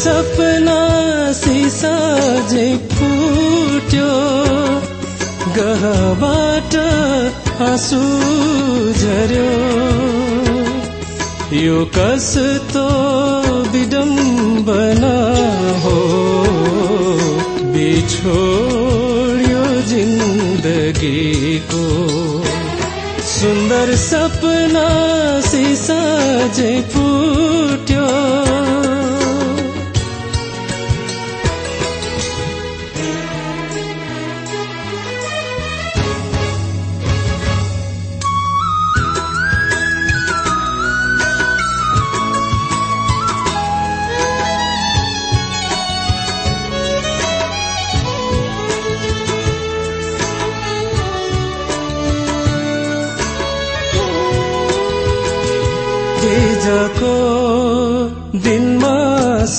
सपना सिसा जे फुट्यो गहबाट आँसु झर्यो। यो कस्तो विडम्बना हो बिछोड्यो जिन्दगीको। सुन्दर सपना सिसा जे फुट्यो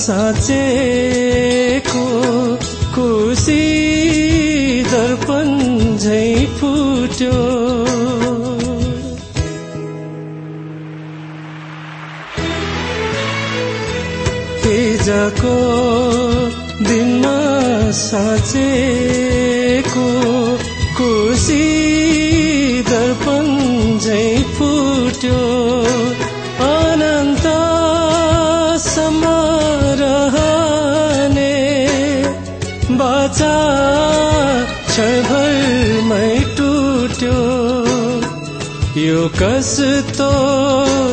साँचेको खुसी दर्पण झै फुट्यो। हिजको दिनमा साँचेको बाचा क्षणभरमै टुट्यो। यो कस्तो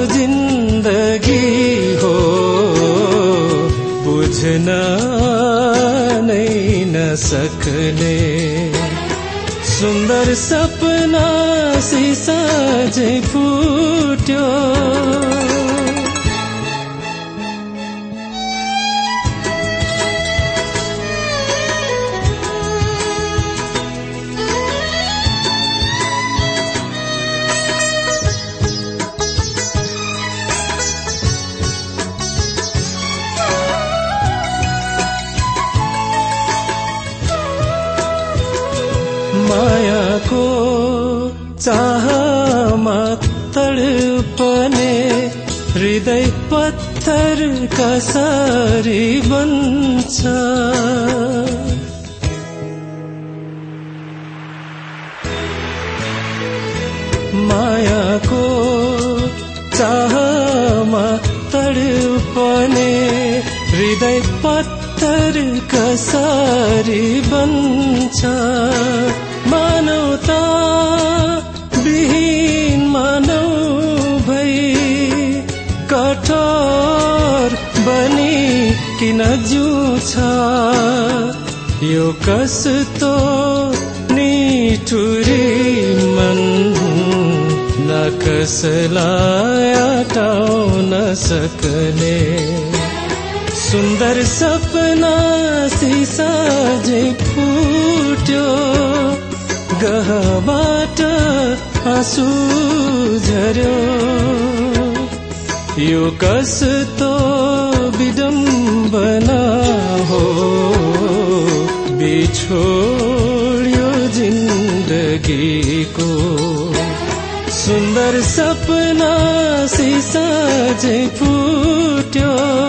जिन्दगी हो? बुझ्न नै नसक्ने। सुन्दर सपना सिसा झै फुट्यो। हृदय पत्थर कसरी बन्छ। मायाको चाहमा तडपने हृदय पत्थर कसरी बन्छ। मानवता यो कस्तो निठुरी मन न कसलाई हटाउन सक्ने। सुन्दर सपना सिसा झै फुट्यो गहबाट आँसु झर्यो। यो कस्तो विडम्बना हो? बिछोड्यो जिन्दगीको। सुन्दर सपना सिसा झै फुट्यो।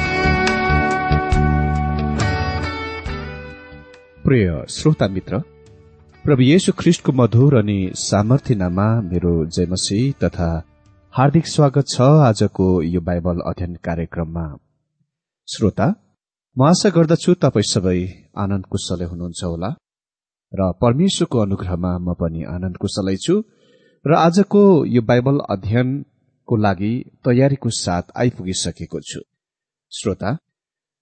प्रिय श्रोता मित्र प्रभु येशु ख्रिष्टको मधुर अनि सामर्थ्यनामा मेरो जयमसी तथा हार्दिक स्वागत छ आजको यो बाइबल अध्ययन कार्यक्रममा। श्रोता म आशा गर्दछु तपाईँ सबै आनन्द कुशलै हुनुहुन्छ होला र परमेश्वरको अनुग्रहमा म पनि आनन्द कुशलै छु र आजको यो बाइबल अध्ययनको लागि तयारीको साथ आइपुगिसकेको छु। श्रोता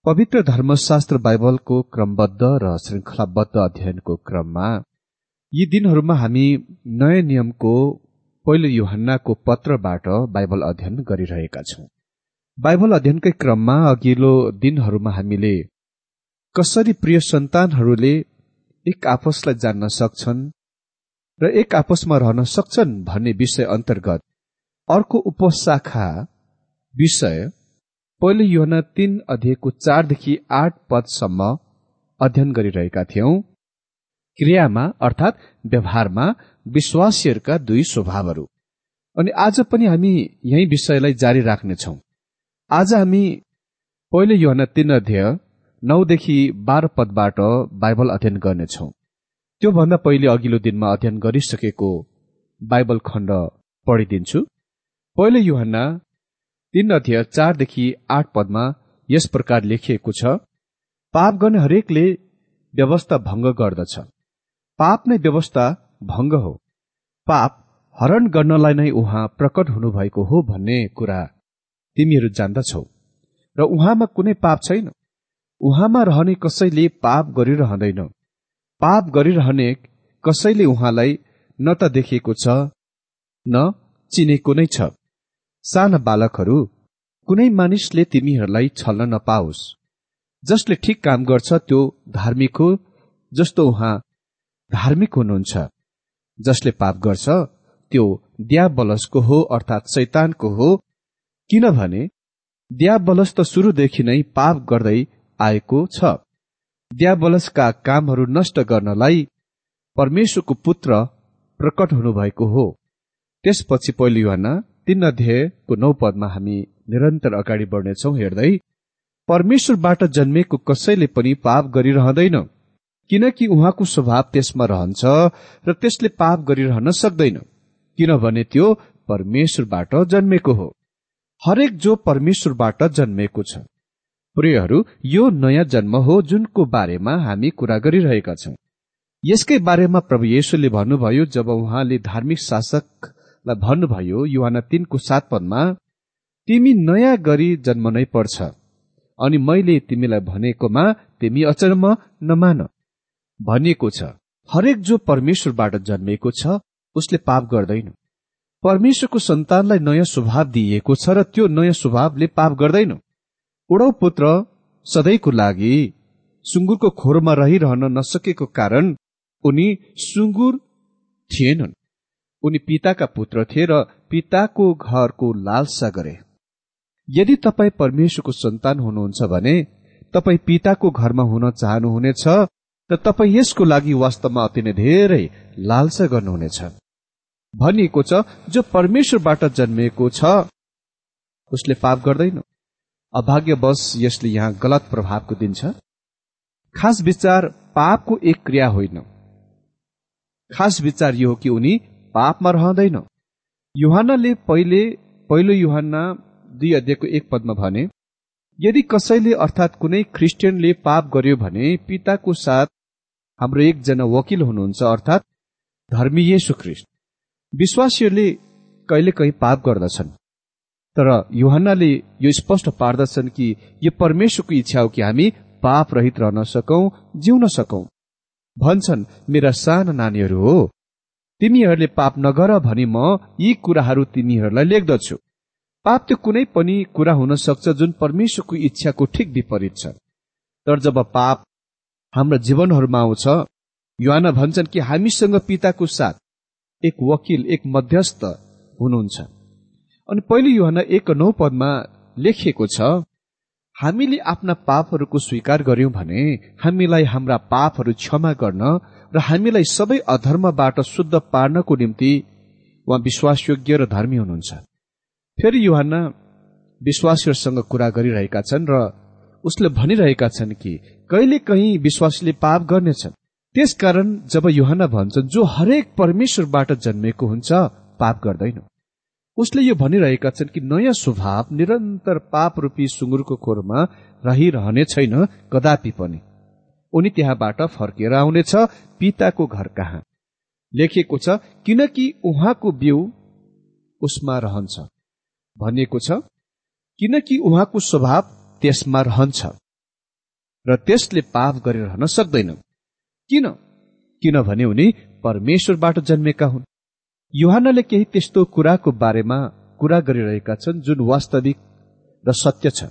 पवित्र धर्मशास्त्र बाइबलको क्रमबद्ध र श्रृङ्खलाबद्ध अध्ययनको क्रममा यी दिनहरूमा हामी नयाँ नियमको पहिलो युहन्नाको पत्रबाट बाइबल अध्ययन गरिरहेका छौं। बाइबल अध्ययनकै क्रममा अघिल्लो दिनहरूमा हामीले कसरी प्रिय सन्तानहरूले एक आपसलाई जान्न सक्छन् र एक आपसमा रहन सक्छन् भन्ने विषय अन्तर्गत अर्को उपशाखा विषय पहिलो युहना तीन अध्ययको चारदेखि आठ पदसम्म अध्ययन गरिरहेका थियौं। क्रियामा अर्थात् व्यवहारमा विश्वासीहरूका दुई स्वभावहरू। अनि आज पनि हामी यही विषयलाई जारी राख्नेछौ। आज हामी पहिलो युहना तीन अध्यय नौदेखि बाह्र पदबाट बाइबल अध्ययन गर्नेछौ। त्योभन्दा पहिले अघिल्लो दिनमा अध्ययन गरिसकेको बाइबल खण्ड पढिदिन्छु। पहिलो युहन्ना तीन अध्यय चारदेखि आठ पदमा यस प्रकार लेखिएको छ पाप गर्ने हरेकले व्यवस्था भङ्ग गर्दछ। पाप नै व्यवस्था भङ्ग हो। पाप हरण गर्नलाई नै उहाँ प्रकट हुनुभएको हो भन्ने कुरा तिमीहरू जान्दछौ। र उहाँमा कुनै पाप छैन। उहाँमा रहने कसैले पाप गरिरहँदैन। पाप गरिरहने कसैले उहाँलाई न त देखेको छ न चिनेको नै छ। साना बालकहरू कुनै मानिसले तिमीहरूलाई छल्न नपाओस्। जसले ठिक काम गर्छ त्यो धार्मिक हो जस्तो उहाँ धार्मिक हुनुहुन्छ। जसले पाप गर्छ त्यो द्याबलसको हो अर्थात् शैतानको हो किनभने द्याबलस त सुरुदेखि नै पाप गर्दै आएको छ। द्याबलसका कामहरू नष्ट गर्नलाई परमेश्वरको पुत्र प्रकट हुनुभएको हो। त्यसपछि पहिलो युवाना तीन अध्यायको नौ पदमा हामी निरन्तर अगाडि बढ्नेछौ हेर्दै। परमेश्वरबाट जन्मेको कसैले पनि पाप गरिरहँदैन किनकि उहाँको स्वभाव त्यसमा रहन्छ र त्यसले पाप गरिरहन सक्दैन किनभने त्यो परमेश्वरबाट जन्मेको हो। हरेक जो परमेश्वरबाट जन्मेको छ। प्रियहरू यो नयाँ जन्म हो जुनको बारेमा हामी कुरा गरिरहेका छौं। यसकै बारेमा प्रभु येशुले भन्नुभयो जब उहाँले धार्मिक शासक लाई भन्नुभयो युवाना तीनको सात पदमा तिमी नयाँ गरी जन्मनै पर्छ अनि मैले तिमीलाई भनेकोमा तिमी अचर्म नमान। भनिएको छ हरेक जो परमेश्वरबाट जन्मेको छ उसले पाप गर्दैन। परमेश्वरको सन्तानलाई नयाँ स्वभाव दिइएको छ र त्यो नयाँ स्वभावले पाप गर्दैन। उडौ पुत्र सधैँको लागि सुँगुरको खोरमा रहिरहन नसकेको कारण उनी सुँगुर थिएनन्। उनी पिताका पुत्र थिए र पिताको घरको लालसा गरे। यदि तपाईँ परमेश्वरको सन्तान हुनुहुन्छ भने तपाईँ पिताको घरमा हुन चाहनुहुनेछ र तपाईँ यसको लागि वास्तवमा अति नै धेरै लालसा गर्नुहुनेछ। भनिएको छ जो परमेश्वरबाट जन्मिएको छ उसले पाप गर्दैन। अभाग्यवश यसले यहाँ गलत प्रभावको दिन्छ खास विचार पापको एक क्रिया होइन। खास विचार यो हो कि उनी पापमा रहँदैन। युहानले पहिले पहिलो युहान दुई अध्ययको एक पदमा भने यदि कसैले अर्थात् कुनै ख्रिस्टियनले पाप गर्यो भने पिताको साथ हाम्रो एकजना वकिल हुनुहुन्छ अर्थात् धर्मी येशु ख्रिस्ट विश्वासीहरूले कहिले कहीँ पाप गर्दछन् तर युहन्नाले यो स्पष्ट पार्दछन् कि यो परमेश्वरको इच्छा हो कि हामी पाप रहित रहन सकौं जिउन सकौं। भन्छन् मेरा साना नानीहरू हो तिमीहरूले पाप नगर भनी म यी कुराहरू तिमीहरूलाई लेख्दछु। पाप त्यो कुनै पनि कुरा हुन सक्छ जुन परमेश्वरको इच्छाको ठिक विपरीत छ। तर जब पाप हाम्रो जीवनहरूमा आउँछ युवाना भन्छन् कि हामीसँग पिताको साथ एक वकिल एक मध्यस्थ हुनुहुन्छ। अनि पहिलो युवाना एक नौ पदमा लेखिएको छ हामीले आफ्ना पापहरूको स्वीकार गर्यौं भने हामीलाई हाम्रा पापहरू क्षमा गर्न र हामीलाई सबै अधर्मबाट शुद्ध पार्नको निम्ति उहाँ विश्वासयोग्य र धर्मी हुनुहुन्छ। फेरि युहान विश्वासीहरूसँग कुरा गरिरहेका छन् र उसले भनिरहेका छन् कि कहिले कहीँ विश्वासीले पाप गर्नेछन्। त्यसकारण जब युहान भन्छन् जो हरेक परमेश्वरबाट जन्मेको हुन्छ पाप गर्दैन। उसले यो भनिरहेका छन् कि नयाँ स्वभाव निरन्तर पाप रूपी सुँगुरको खोरमा रहिरहने छैन कदापि पनि। उनी त्यहाँबाट फर्केर आउनेछ। पिताको घर कहाँ? लेखिएको छ किनकि उहाँको बिउ उसमा रहन्छ। भनिएको छ किनकि उहाँको स्वभाव त्यसमा रहन्छ र त्यसले पाप गरिरहन सक्दैन। किन? किनभने उनी परमेश्वरबाट जन्मेका हुन्। युहानले केही त्यस्तो कुराको बारेमा कुरा गरिरहेका छन् जुन वास्तविक र सत्य छ।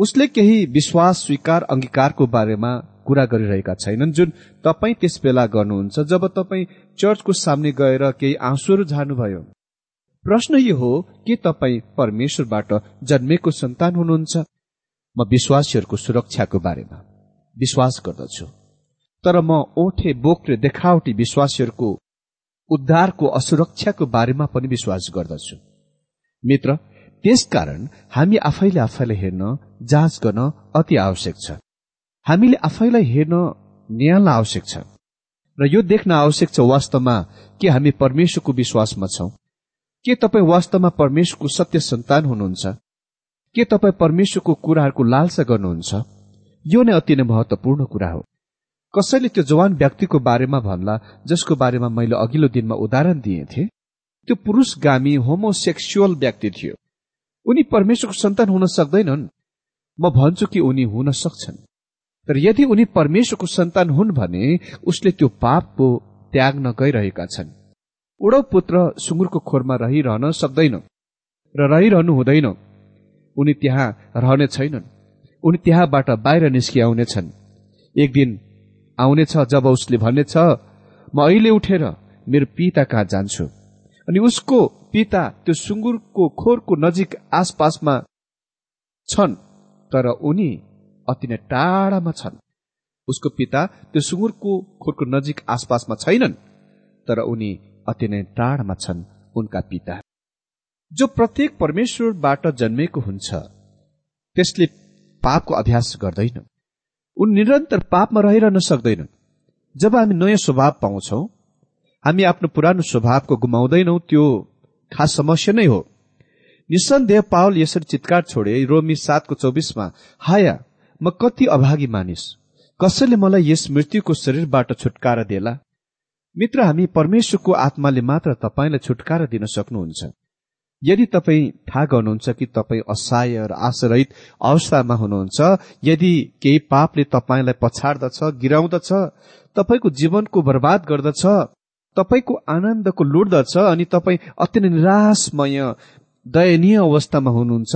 उसले केही विश्वास स्वीकार अंगीकारको बारेमा कुरा गरिरहेका छैनन्। जुन तपाईँ त्यस बेला गर्नुहुन्छ जब तपाईँ चर्चको सामने गएर केही आँसुहरू झार्नुभयो। प्रश्न यो हो के तपाईँ परमेश्वरबाट जन्मेको सन्तान हुनुहुन्छ? म विश्वासीहरूको सुरक्षाको बारेमा विश्वास गर्दछु। तर म ओठे बोक्रे देखावटी विश्वासीहरूको उद्धारको असुरक्षाको बारेमा पनि विश्वास गर्दछु। मित्र त्यसकारण हामी आफैले आफैलाई हेर्न जाँच गर्न अति आवश्यक छ। हामीले आफैलाई हेर्न न्याल्न आवश्यक छ। र यो देख्न आवश्यक छ वास्तवमा के हामी परमेश्वरको विश्वासमा छौं। के तपाईँ वास्तवमा परमेश्वरको सत्य सन्तान हुनुहुन्छ? के तपाईँ परमेश्वरको कुराहरूको लालसा गर्नुहुन्छ? यो नै अति नै महत्वपूर्ण कुरा हो। कसैले त्यो जवान व्यक्तिको बारेमा भन्ला जसको बारेमा मैले अघिल्लो दिनमा उदाहरण दिएथे त्यो पुरुषगामी होमोसेक्सुअल व्यक्ति थियो। उनी परमेश्वरको सन्तान हुन सक्दैनन्। म भन्छु कि उनी हुन सक्छन्। तर यदि उनी परमेश्वरको सन्तान हुन् भने उसले त्यो पापको त्याग्न गइरहेका छन्। उडौ पुत्र सुँगुरको खोरमा रहिरहन सक्दैन र रहिरहनु हुँदैन। उनी त्यहाँ रहने छैनन्। उनी त्यहाँबाट बाहिर निस्किआउनेछन्। एक दिन आउनेछ जब उसले भन्नेछ म अहिले उठेर मेरो पिता कहाँ जान्छु? अनि उसको पिता त्यो सुँगुरको खोरको नजिक आसपासमा छन्। तर उनी अति नै टाढामा छन्। उसको पिता त्यो सुँगुरको खोरको नजिक आसपासमा छैनन् तर उनी अति नै टाढामा छन् उनका पिता। जो प्रत्येक परमेश्वरबाट जन्मेको हुन्छ त्यसले पापको अभ्यास गर्दैन। उन निरन्तर पापमा रहिरहन सक्दैनन्। जब हामी नयाँ स्वभाव पाउँछौ हामी आफ्नो पुरानो स्वभावको गुमाउँदैनौ त्यो खास समस्या नै हो। निसन्देह पावल यसरी चितकार छोडे रोमी सातको चौबिसमा हाया म कति अभागी मानिस। कसैले मलाई यस मृत्युको शरीरबाट छुटकारा देला? मित्र हामी परमेश्वरको आत्माले मात्र तपाईँलाई छुटकारा दिन सक्नुहुन्छ। यदि तपाईँ थाहा गर्नुहुन्छ कि तपाईँ असहाय र आशरहित अवस्थामा हुनुहुन्छ यदि केही पापले तपाईँलाई पछाड्दछ गिराउँदछ तपाईँको जीवनको बर्बाद गर्दछ तपाईँको आनन्दको लुट्दछ अनि तपाईँ अति नै निराशमय दयनीय अवस्थामा हुनुहुन्छ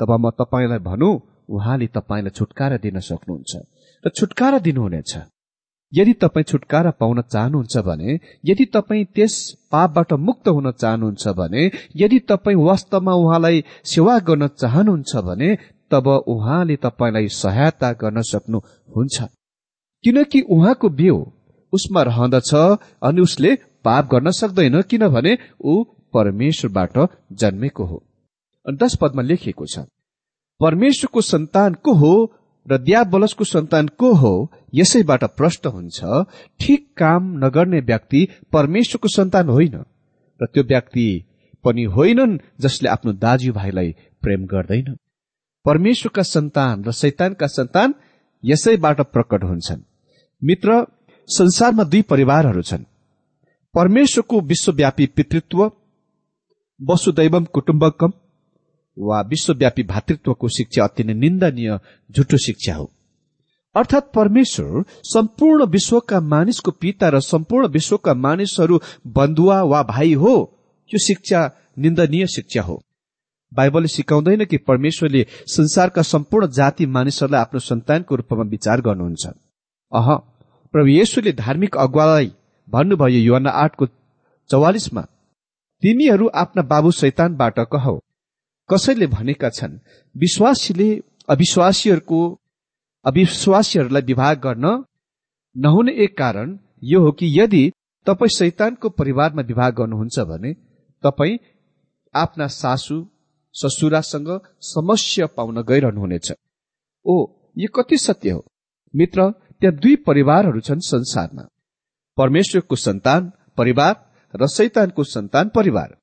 तब म तपाईँलाई भनौँ उहाँले तपाईँलाई छुटकारा दिन सक्नुहुन्छ। र छुटकारा दिनुहुनेछ। यदि तपाईँ छुटकारा पाउन चाहनुहुन्छ भने यदि तपाईँ त्यस पापबाट मुक्त हुन चाहनुहुन्छ भने यदि तपाईँ वास्तवमा उहाँलाई सेवा गर्न चाहनुहुन्छ भने तब उहाँले तपाईँलाई सहायता गर्न सक्नुहुन्छ। किनकि उहाँको बिउ उसमा रहँदछ अनि उसले पाप गर्न सक्दैन किनभने ऊ परमेश्वरबाट जन्मेको हो। दश पदमा लेखिएको छ परमेश्वरको सन्तान को हो र द्याबलसको सन्तान को हो यसैबाट प्रष्ट हुन्छ ठिक काम नगर्ने व्यक्ति परमेश्वरको सन्तान होइन र त्यो व्यक्ति पनि होइनन् जसले आफ्नो दाजुभाइलाई प्रेम गर्दैन। परमेश्वरका सन्तान र शैतानका सन्तान यसैबाट प्रकट हुन्छन्। मित्र संसारमा दुई परिवारहरू छन्। परमेश्वरको विश्वव्यापी पितृत्व वसुदैवम कुटुम्बकम वा विश्वव्यापी भातृत्वको शिक्षा अति नै निन्दनीय झुटो शिक्षा हो। अर्थात् परमेश्वर सम्पूर्ण विश्वका मानिसको पिता र सम्पूर्ण विश्वका मानिसहरू बन्धुवा वा भाइ हो यो शिक्षा निन्दनीय शिक्षा हो। बाइबलले सिकाउँदैन कि परमेश्वरले संसारका सम्पूर्ण जाति मानिसहरूलाई आफ्नो सन्तानको रूपमा विचार गर्नुहुन्छ। अह प्रभु येशुले धार्मिक अगुवालाई भन्नुभयो युवा आठको चौवालिसमा तिमीहरू आफ्ना बाबु शैतानबाट कहौ। कसैले भनेका छन् विश्वासीले अविश्वासीहरूको अविश्वासीहरूलाई विवाह गर्न नहुने एक कारण यो हो कि यदि तपाईँ शैतानको परिवारमा विवाह गर्नुहुन्छ भने तपाईँ आफ्ना सासू ससुरासँग समस्या पाउन गइरहनुहुनेछ। ओ यो कति सत्य हो? मित्र त्यहाँ दुई परिवारहरू छन् संसारमा। परमेश्वरको सन्तान परिवार र शैतानको सन्तान परिवार।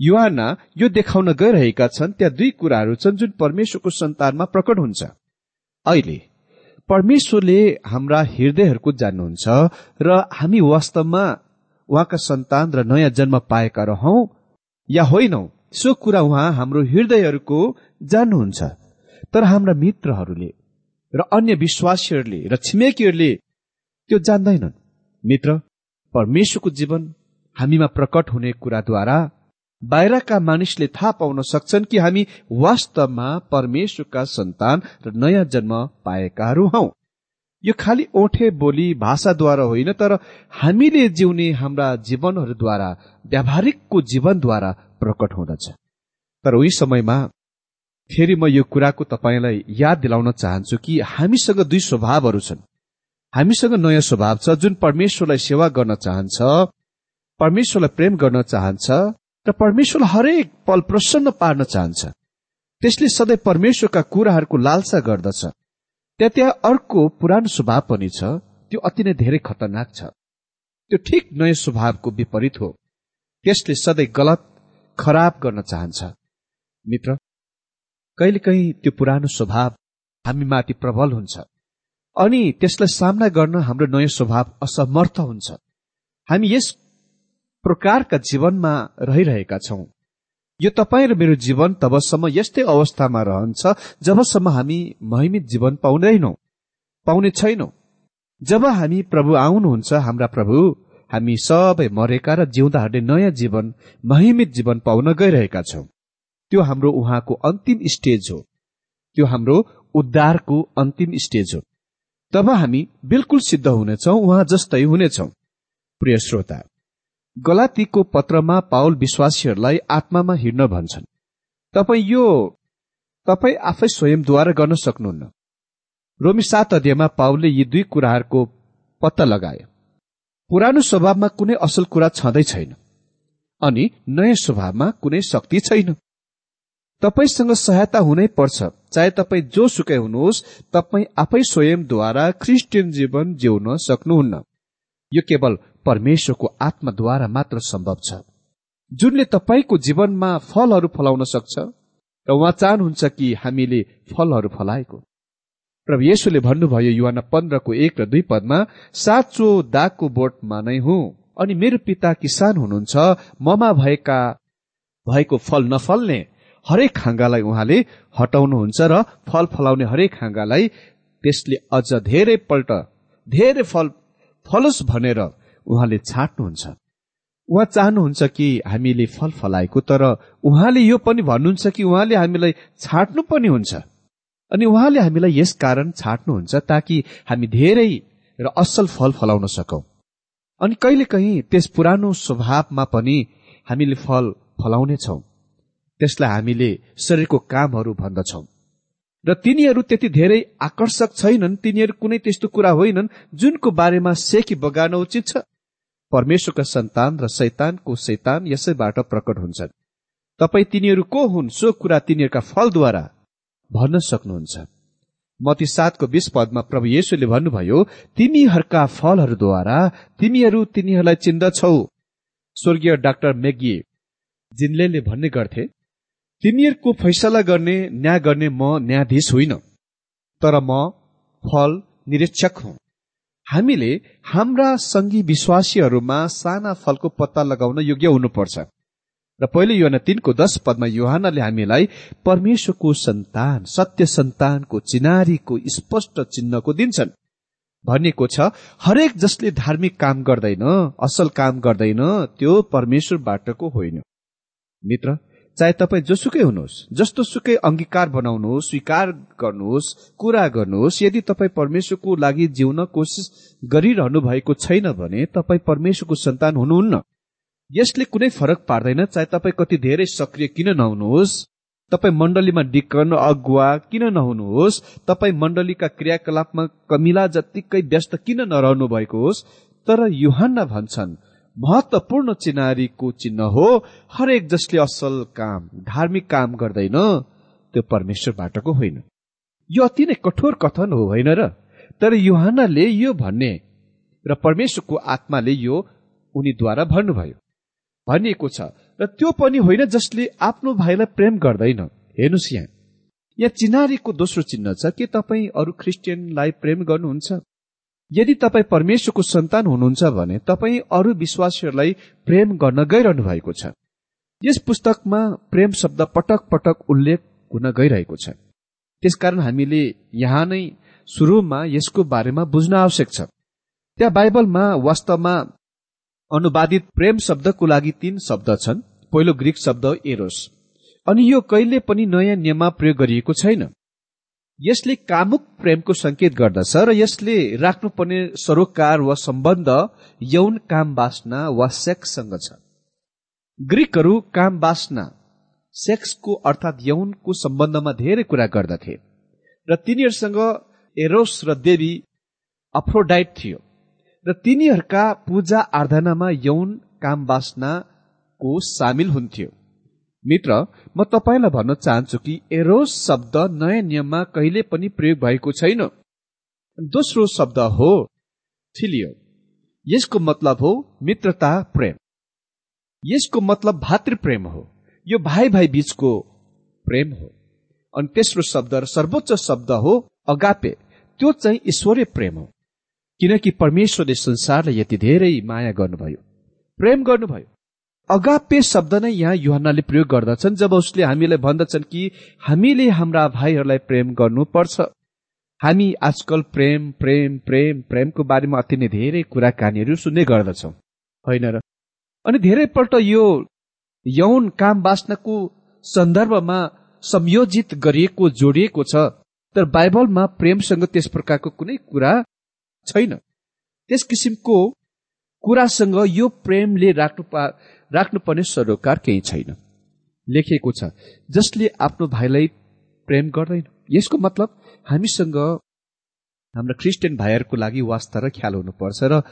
युवाना यो देखाउन गइरहेका छन् त्यहाँ दुई कुराहरू छन् जुन परमेश्वरको सन्तानमा प्रकट हुन्छ। अहिले परमेश्वरले हाम्रा हृदयहरूको जान्नुहुन्छ र हामी वास्तवमा उहाँका सन्तान र नयाँ जन्म पाएका रहौं या होइनौ सो कुरा उहाँ हाम्रो हृदयहरूको जान्नुहुन्छ। तर हाम्रा मित्रहरूले र अन्य विश्वासीहरूले र छिमेकीहरूले त्यो जान्दैनन्। मित्र परमेश्वरको जीवन हामीमा प्रकट हुने कुराद्वारा बाहिरका मानिसले थाहा पाउन सक्छन् कि हामी वास्तवमा परमेश्वरका सन्तान र नयाँ जन्म पाएकाहरू हौ। यो खालि ओठे बोली भाषाद्वारा होइन तर हामीले जिउने हाम्रा जीवनहरूद्वारा व्यावहारिकको जीवनद्वारा प्रकट हुँदछ। तर उही समयमा फेरि म यो कुराको तपाईँलाई याद दिलाउन चाहन्छु कि हामीसँग दुई स्वभावहरू छन्। हामीसँग नयाँ स्वभाव छ जुन परमेश्वरलाई सेवा गर्न चाहन्छ परमेश्वरलाई प्रेम गर्न चाहन्छ र परमेश्वरलाई हरेक पल प्रसन्न पार्न चाहन्छ। त्यसले सधैँ परमेश्वरका कुराहरूको लालसा गर्दछ। त्यहाँ त्यहाँ अर्को पुरानो स्वभाव पनि छ त्यो अति नै धेरै खतरनाक छ। त्यो ठिक नयाँ स्वभावको विपरीत हो। त्यसले सधैँ गलत खराब गर्न चाहन्छ। मित्र कहिलेकाहीँ त्यो पुरानो स्वभाव हामीमाथि प्रबल हुन्छ। अनि त्यसलाई सामना गर्न हाम्रो नयाँ स्वभाव असमर्थ हुन्छ। हामी यस प्रकारका जीवनमा रहिरहेका छौं। यो तपाईँ र मेरो जीवन तबसम्म यस्तै अवस्थामा रहन्छ जबसम्म हामी महिमित जीवन पाउँदैनौ पाउने छैनौ जब हामी प्रभु आउनुहुन्छ हाम्रा प्रभु हामी सबै मरेका र जिउँदाहरूले नयाँ जीवन महिमित जीवन पाउन गइरहेका छौं। त्यो हाम्रो उहाँको अन्तिम स्टेज हो। त्यो हाम्रो उद्धारको अन्तिम स्टेज हो। तब हामी बिल्कुल सिद्ध हुनेछौ उहाँ जस्तै हुनेछौ। प्रिय श्रोता गलातीको पत्रमा पावल विश्वासीहरूलाई आत्मामा हिँड्न भन्छन्। तपाईँ यो तपाईँ आफै स्वयंद्वारा गर्न सक्नुहुन्न। रोमी सात अध्यायमा पावलले यी दुई कुराहरूको पत्ता लगाए। पुरानो स्वभावमा कुनै असल कुरा छँदै छैन अनि नयाँ स्वभावमा कुनै शक्ति छैन। तपाईँसँग सहायता हुनै पर्छ चाहे तपाईँ जो सुकै हुनुहोस् तपाईँ आफै स्वयंद्वारा क्रिस्चियन जीवन जिउन सक्नुहुन्न। यो केवल परमेश्वरको आत्माद्वारा मात्र सम्भव छ। जुनले तपाईँको जीवनमा फलहरू फलाउन सक्छ र उहाँ चाहनुहुन्छ कि हामीले फलहरू फलाएको। प्रभु येशुले भन्नुभयो युवा पन्ध्रको एक र दुई पदमा साँचो दागको बोटमा नै हुँ अनि मेरो पिता किसान हुनुहुन्छ ममा भएका भएको फल नफल्ने हरेक खाँगालाई उहाँले हटाउनुहुन्छ र फल फलाउने हरेक खाँगालाई त्यसले अझ धेरै पल्ट धेरै फल फलोस् भनेर उहाँले छाट्नुहुन्छ। उहाँ चाहनुहुन्छ कि हामीले फल फलाएको तर उहाँले यो पनि भन्नुहुन्छ कि उहाँले हामीलाई छाट्नु पनि हुन्छ। अनि उहाँले हामीलाई यस कारण छाट्नुहुन्छ ताकि हामी धेरै र असल फल फलाउन सकौं। अनि कहिलेकाहीँ त्यस पुरानो स्वभावमा पनि हामीले फल फलाउनेछौ। त्यसलाई हामीले शरीरको कामहरू भन्दछौ। र तिनीहरू त्यति धेरै आकर्षक छैनन् तिनीहरू कुनै त्यस्तो कुरा होइनन् जुनको बारेमा सेकी बगार्न उचित छ। परमेश्वरका सन्तान र शैतानको शैतान यसैबाट प्रकट हुन्छन्। तपाईँ तिनीहरू को हुन् सो कुरा तिनीहरूका फलद्वारा भन्न सक्नुहुन्छ। मती सातको बीस पदमा प्रभु येशुले भन्नुभयो तिमीहरूका फलहरूद्वारा तिमीहरू तिनीहरूलाई चिन्दछौ। स्वर्गीय डाक्टर मेगी जिनले भन्ने गर्थे तिमीहरूको फैसला गर्ने न्याय गर्ने म न्यायाधीश होइन तर म फल निरीक्षक हुँ। हामीले हाम्रा सङ्घी विश्वासीहरूमा साना फलको पत्ता लगाउन योग्य हुनुपर्छ। र पहिले युहान तीनको दश पदमा युहानले हामीलाई परमेश्वरको सन्तान सत्य सन्तानको चिनारीको स्पष्ट चिन्हको दिन्छन्। भनिएको छ हरेक जसले धार्मिक काम गर्दैन असल काम गर्दैन त्यो परमेश्वरबाटको होइन। मित्र चाहे तपाईँ जोसुकै हुनुहोस् जस्तो सुकै अंगीकार बनाउनुहोस् स्वीकार गर्नुहोस् कुरा गर्नुहोस् यदि तपाईँ परमेश्वरको लागि जिउन कोसिस गरिरहनु भएको छैन भने तपाईँ परमेश्वरको सन्तान हुनुहुन्न। यसले कुनै फरक पार्दैन चाहे तपाईँ कति धेरै सक्रिय किन नहुनुहोस् तपाईँ मण्डलीमा डिकन अगुवा किन नहुनुहोस् तपाईँ मण्डलीका क्रियाकलापमा कमिला जत्तिकै व्यस्त किन नरहनु भएको होस् तर युहान्ना भन्छन् महत्वपूर्ण चिनारीको चिन्ह हो हरेक जसले असल काम धार्मिक काम गर्दैन त्यो परमेश्वरबाटको होइन। यो अति नै कठोर कथन हो होइन र? तर युहानले यो भन्ने र परमेश्वरको आत्माले यो उनीद्वारा भन्नुभयो। भनिएको छ र त्यो पनि होइन जसले आफ्नो भाइलाई प्रेम गर्दैन। हेर्नुहोस् यहाँ। यहाँ चिनारीको दोस्रो चिन्ह छ के तपाईँ अरू क्रिस्चियनलाई प्रेम गर्नुहुन्छ? यदि तपाईँ परमेश्वरको सन्तान हुनुहुन्छ भने तपाईँ अरू विश्वासीहरूलाई प्रेम गर्न गइरहनु भएको छ। यस पुस्तकमा प्रेम शब्द पटक पटक उल्लेख हुन गइरहेको छ। त्यसकारण हामीले यहाँ नै सुरुमा यसको बारेमा बुझ्न आवश्यक छ। त्यहाँ बाइबलमा वास्तवमा अनुवादित प्रेम शब्दको लागि तीन शब्द छन्। पहिलो ग्रिक शब्द एरोस। अनि यो कहिले पनि नयाँ नियममा प्रयोग गरिएको छैन। यसले कामुक प्रेमको संकेत गर्दछ र यसले राख्नुपर्ने सरोकार वा सम्बन्ध यौन काम बासना वा सेक्ससँग छ। ग्रिकहरू काम बासना सेक्सको अर्थात यौनको सम्बन्धमा धेरै कुरा गर्दथे र तिनीहरूसँग एरोस र देवी अफ्रोडाइट थियो र तिनीहरूका पूजा आराधनामा यौन काम बासनाको सामेल हुन्थ्यो। मित्र म तपाईँलाई भन्न चाहन्छु कि एरोस शब्द नयाँ नियममा कहिले पनि प्रयोग भएको छैन। दोस्रो शब्द हो थिलियो। यसको मतलब हो मित्रता प्रेम। यसको मतलब भातृप्रेम हो। यो भाइ भाइ बीचको प्रेम हो। अनि तेस्रो शब्द र सर्वोच्च शब्द हो अगापे। त्यो चाहिँ ईश्वरीय प्रेम हो। किनकि परमेश्वरले संसारलाई यति धेरै माया गर्नुभयो। प्रेम गर्नुभयो। अगापे शब्द नै यहाँ युहनाले प्रयोग गर्दछन् जब उसले हामीलाई भन्दछन् कि हामीले हाम्रा भाइहरूलाई प्रेम गर्नुपर्छ। हामी आजकल प्रेम प्रेम प्रेम प्रेमको बारेमा अति नै धेरै कुराकानीहरू सुन्ने गर्दछौ। होइन र? अनि धेरैपल्ट यो यौन काम बाँच्नको सन्दर्भमा संयोजित गरिएको जोडिएको छ तर बाइबलमा प्रेमसँग त्यस प्रकारको कुनै कुरा छैन। त्यस किसिमको कुरासँग यो प्रेमले राख्नु राख्नुपर्ने सरोकार केही छैन। लेखिएको छ जसले आफ्नो भाइलाई प्रेम गर्दैन। यसको मतलब हामीसँग हाम्रा क्रिस्चियन भाइहरूको लागि वास्ता र ख्याल हुनुपर्छ र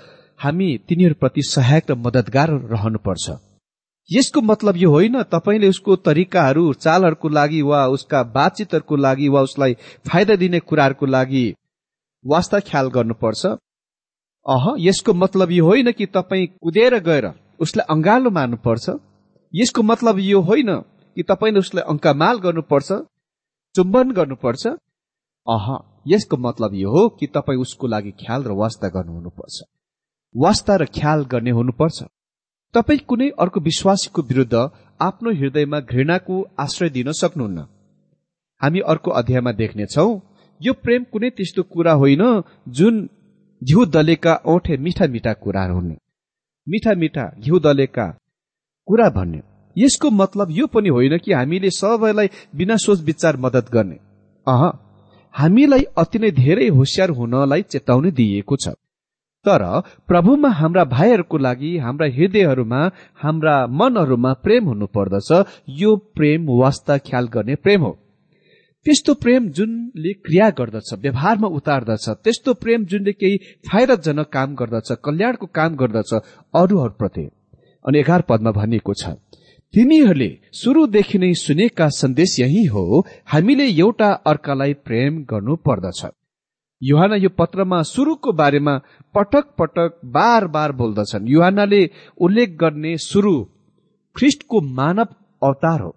हामी तिनीहरूप्रति सहायक र मदतगार रहनुपर्छ। यसको मतलब यो होइन तपाईँले उसको तरिकाहरू चालहरूको लागि वा उसका बातचितहरूको लागि वा उसलाई फाइदा दिने कुराहरूको लागि वास्ता ख्याल गर्नुपर्छ। अह यसको मतलब यो होइन कि तपाईँ कुदेर गएर उसलाई अङ्गालो मार्नुपर्छ। यसको मतलब यो होइन कि तपाईँले उसलाई अङ्कामाल गर्नुपर्छ चुम्बन गर्नुपर्छ। अह यसको मतलब यो हो कि तपाईँ उसको लागि ख्याल र वास्ता गर्नुहुनुपर्छ। वास्ता र ख्याल गर्ने हुनुपर्छ। तपाईँ कुनै अर्को विश्वासीको विरुद्ध आफ्नो हृदयमा घृणाको आश्रय दिन सक्नुहुन्न। हामी अर्को अध्यायमा देख्नेछौ यो प्रेम कुनै त्यस्तो कुरा होइन जुन घिउ दलेका औठे मिठा मिठा कुराहरू हुने। मिठा मिठा घिउ दलेका कुरा भन्ने यसको मतलब यो पनि होइन कि हामीले सबैलाई बिना सोच विचार मदत गर्ने। अह हामीलाई अति नै धेरै होसियार हुनलाई चेतावनी दिइएको छ। तर प्रभुमा हाम्रा भाइहरूको लागि हाम्रा हृदयहरूमा हाम्रा मनहरूमा प्रेम हुनु पर्दछ यो प्रेम वास्ता ख्याल गर्ने प्रेम हो। त्यस्तो प्रेम जुनले क्रिया गर्दछ व्यवहारमा उतार्दछ त्यस्तो प्रेम जुनले केही फाइदाजनक काम गर्दछ कल्याणको काम गर्दछ अरूहरूप्रति। अनि एघार पदमा भनिएको छ तिनीहरूले सुरुदेखि नै सुनेका सन्देश यही हो हामीले एउटा अर्कालाई प्रेम गर्नु पर्दछ। युहाना यो पत्रमा सुरुको बारेमा पटक पटक बार बार बोल्दछन्। युहानाले उल्लेख गर्ने सुरु ख्रिस्टको मानव अवतार हो।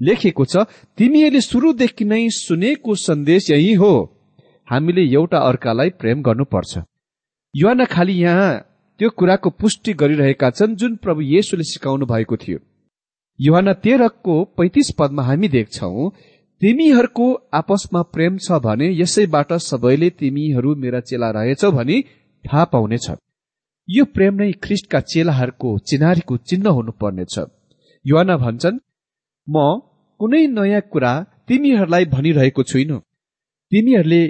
लेखेको छ तिमीहरूले सुरुदेखि नै सुनेको सन्देश यही हो। हामीले एउटा अर्कालाई प्रेम गर्नुपर्छ। युवाना खालि यहाँ त्यो कुराको पुष्टि गरिरहेका छन् जुन प्रभु येशुले सिकाउनु भएको थियो। युहान तेह्रको पैतिस पदमा हामी देख्छौ तिमीहरूको आपसमा प्रेम छ भने यसैबाट सबैले तिमीहरू मेरा चेला रहेछौ भनी थाहा पाउनेछ। यो प्रेम नै ख्रिस्टका चेलाहरूको चिनारीको चिन्ह हुनुपर्नेछ। युवाना भन्छन् म कुनै नयाँ कुरा तिमीहरूलाई भनिरहेको छुइनँ। तिमीहरूले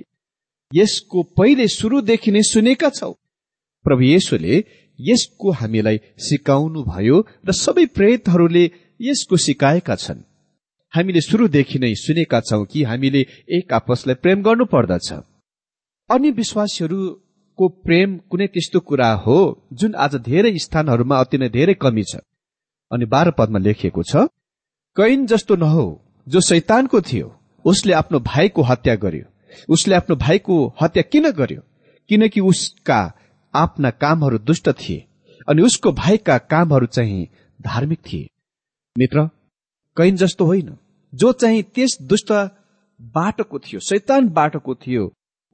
यसको पहिले सुरुदेखि नै सुनेका छौ। प्रभु येशुले यसको हामीलाई सिकाउनु भयो र सबै प्रेतहरूले यसको सिकाएका छन्। हामीले सुरुदेखि नै सुनेका छौं कि हामीले एक आपसलाई प्रेम गर्नु पर्दछ अन्य विश्वासीहरूको प्रेम कुनै त्यस्तो कुरा हो जुन आज धेरै स्थानहरूमा अति नै धेरै कमी छ। अनि बाह्र पदमा लेखिएको छ कैन जस्तो नहो जो शैतानको थियो उसले आफ्नो भाइको हत्या गर्यो। उसले आफ्नो भाइको हत्या किन गर्यो? किनकि उसका आफ्ना कामहरू दुष्ट थिए अनि उसको भाइका कामहरू चाहिँ धार्मिक थिए। मित्र कैन जस्तो होइन जो चाहिँ त्यस दुष्ट बाटोको थियो शैतान बाटोको थियो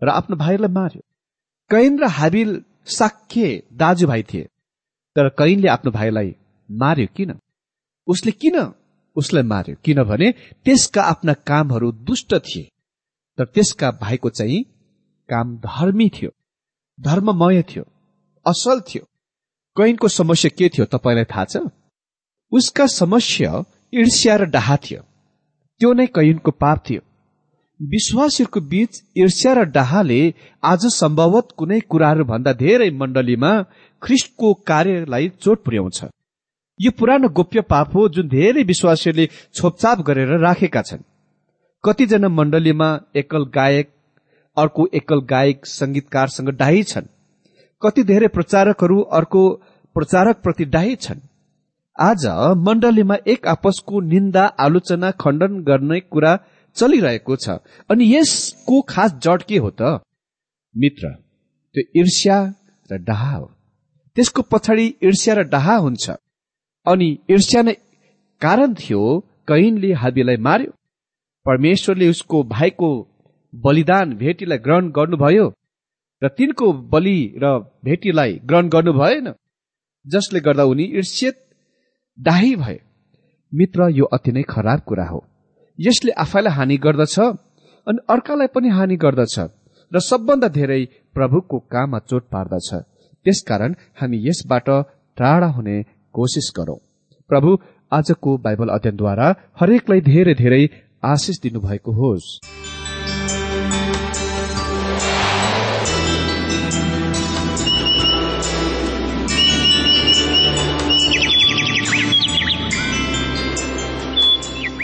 र आफ्नो भाइलाई मार्यो। कैन र हाबिल साख्य दाजुभाइ थिए तर कैनले आफ्नो भाइलाई मार्यो किन? उसले किन उसलाई मार्यो। किनभने त्यसका आफ्ना कामहरू दुष्ट थिए। तर त्यसका भाइको चाहिँ काम धर्मी थियो। धर्ममय थियो। असल थियो। कैनको समस्या के थियो तपाईँलाई थाहा छ? उसका समस्या ईर्ष्या र डाहा थियो। त्यो नै कैनको पाप थियो। विश्वासीहरूको बीच ईर्ष्या र डाहाले आज सम्भवत कुनै कुराहरू भन्दा धेरै मण्डलीमा ख्रिस्टको कार्यलाई चोट पुर्याउँछ। यो पुरानो गोप्य पाप हो जुन धेरै विश्वासीहरूले छोपछाप गरेर राखेका छन्। कतिजना मण्डलीमा एकल गायक अर्को एकल गायक संगीतकारसँग डाही छन्। कति धेरै प्रचारकहरू अर्को प्रचारक प्रति डाही छन्। आज मण्डलीमा एक आपसको निन्दा आलोचना खण्डन गर्ने कुरा चलिरहेको छ। अनि यसको खास जड के हो त? मित्र त्यो ईर्ष्या र डाहा हो। त्यसको पछाडि ईर्ष्या र डाहा हुन्छ। अनि ईर्ष्या नै कारण थियो कैनले हाबीलाई मार्यो। परमेश्वरले उसको भाइको बलिदान भेटीलाई ग्रहण गर्नुभयो र तिनको बलि र भेटीलाई ग्रहण गर्नु भएन जसले गर्दा उनी ईर्ष्यत डाही भए। मित्र यो अति नै खराब कुरा हो। यसले आफैलाई हानि गर्दछ अनि अर्कालाई पनि हानि गर्दछ र सबभन्दा धेरै प्रभुको काममा चोट पार्दछ। त्यसकारण हामी यसबाट टाढा हुने कोसिस गरौं। प्रभु आजको बाइबल अध्ययनद्वारा हरेकलाई धेरै धेरै आशिष दिनुभएको होस्।